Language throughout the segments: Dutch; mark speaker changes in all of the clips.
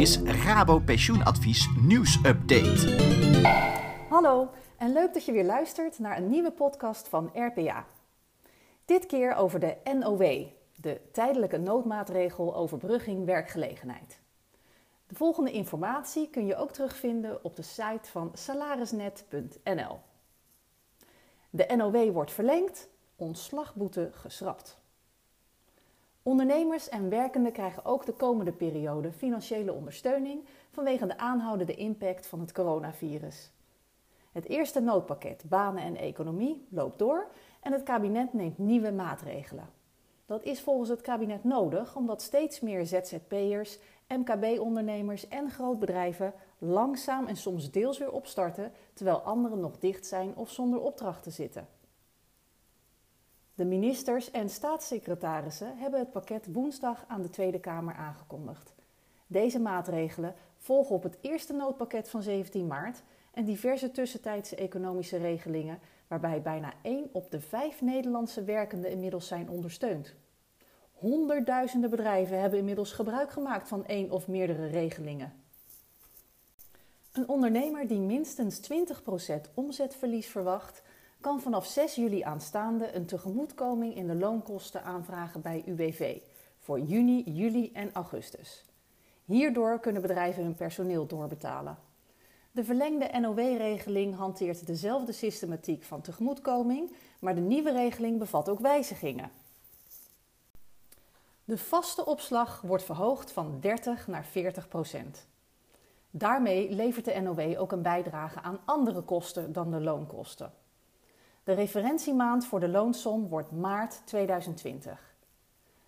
Speaker 1: is Rabo Pensioenadvies nieuwsupdate.
Speaker 2: Hallo en leuk dat je weer luistert naar een nieuwe podcast van RPA. Dit keer over de NOW, de tijdelijke noodmaatregel overbrugging werkgelegenheid. De volgende informatie kun je ook terugvinden op de site van salarisnet.nl. De NOW wordt verlengd, ontslagboete geschrapt. Ondernemers en werkenden krijgen ook de komende periode financiële ondersteuning vanwege de aanhoudende impact van het coronavirus. Het eerste noodpakket Banen en Economie loopt door en het kabinet neemt nieuwe maatregelen. Dat is volgens het kabinet nodig omdat steeds meer ZZP'ers, MKB-ondernemers en grootbedrijven langzaam en soms deels weer opstarten terwijl anderen nog dicht zijn of zonder opdrachten zitten. De ministers en staatssecretarissen hebben het pakket woensdag aan de Tweede Kamer aangekondigd. Deze maatregelen volgen op het eerste noodpakket van 17 maart en diverse tussentijdse economische regelingen, waarbij bijna 1 op de 5 Nederlandse werkenden inmiddels zijn ondersteund. Honderdduizenden bedrijven hebben inmiddels gebruik gemaakt van één of meerdere regelingen. Een ondernemer die minstens 20% omzetverlies verwacht, kan vanaf 6 juli aanstaande een tegemoetkoming in de loonkosten aanvragen bij UWV voor juni, juli en augustus. Hierdoor kunnen bedrijven hun personeel doorbetalen. De verlengde NOW-regeling hanteert dezelfde systematiek van tegemoetkoming, maar de nieuwe regeling bevat ook wijzigingen. De vaste opslag wordt verhoogd van 30 naar 40 procent. Daarmee levert de NOW ook een bijdrage aan andere kosten dan de loonkosten. De referentiemaand voor de loonsom wordt maart 2020.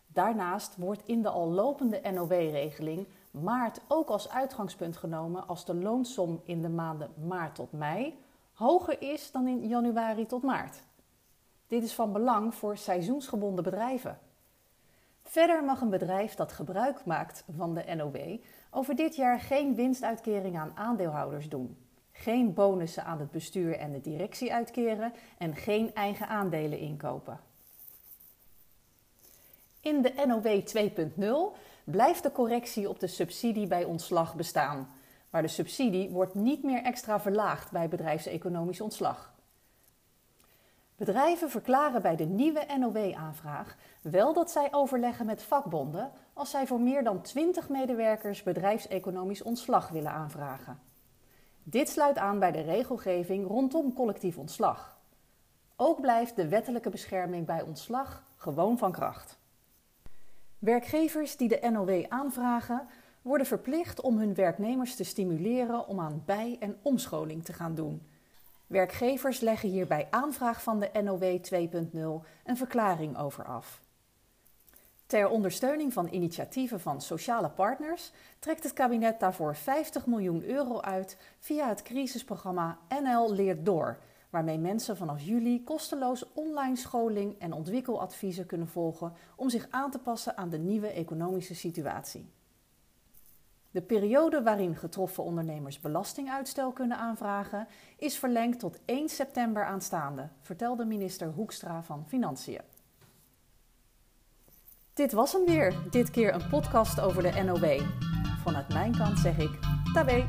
Speaker 2: Daarnaast wordt in de al lopende NOW-regeling maart ook als uitgangspunt genomen als de loonsom in de maanden maart tot mei hoger is dan in januari tot maart. Dit is van belang voor seizoensgebonden bedrijven. Verder mag een bedrijf dat gebruik maakt van de NOW over dit jaar geen winstuitkering aan aandeelhouders doen geen bonussen aan het bestuur en de directie uitkeren en geen eigen aandelen inkopen. In de NOW 2.0 blijft de correctie op de subsidie bij ontslag bestaan, maar de subsidie wordt niet meer extra verlaagd bij bedrijfseconomisch ontslag. Bedrijven verklaren bij de nieuwe NOW-aanvraag wel dat zij overleggen met vakbonden als zij voor meer dan 20 medewerkers bedrijfseconomisch ontslag willen aanvragen. Dit sluit aan bij de regelgeving rondom collectief ontslag. Ook blijft de wettelijke bescherming bij ontslag gewoon van kracht. Werkgevers die de NOW aanvragen, worden verplicht om hun werknemers te stimuleren om aan bij- en omscholing te gaan doen. Werkgevers leggen hier bij aanvraag van de NOW 2.0 een verklaring over af. Ter ondersteuning van initiatieven van sociale partners trekt het kabinet daarvoor 50 miljoen euro uit via het crisisprogramma NL Leert Door, waarmee mensen vanaf juli kosteloos online scholing en ontwikkeladviezen kunnen volgen om zich aan te passen aan de nieuwe economische situatie. De periode waarin getroffen ondernemers belastinguitstel kunnen aanvragen is verlengd tot 1 september aanstaande, vertelde minister Hoekstra van Financiën. Dit was hem weer. Dit keer een podcast over de NOW. Vanuit mijn kant zeg ik tabé.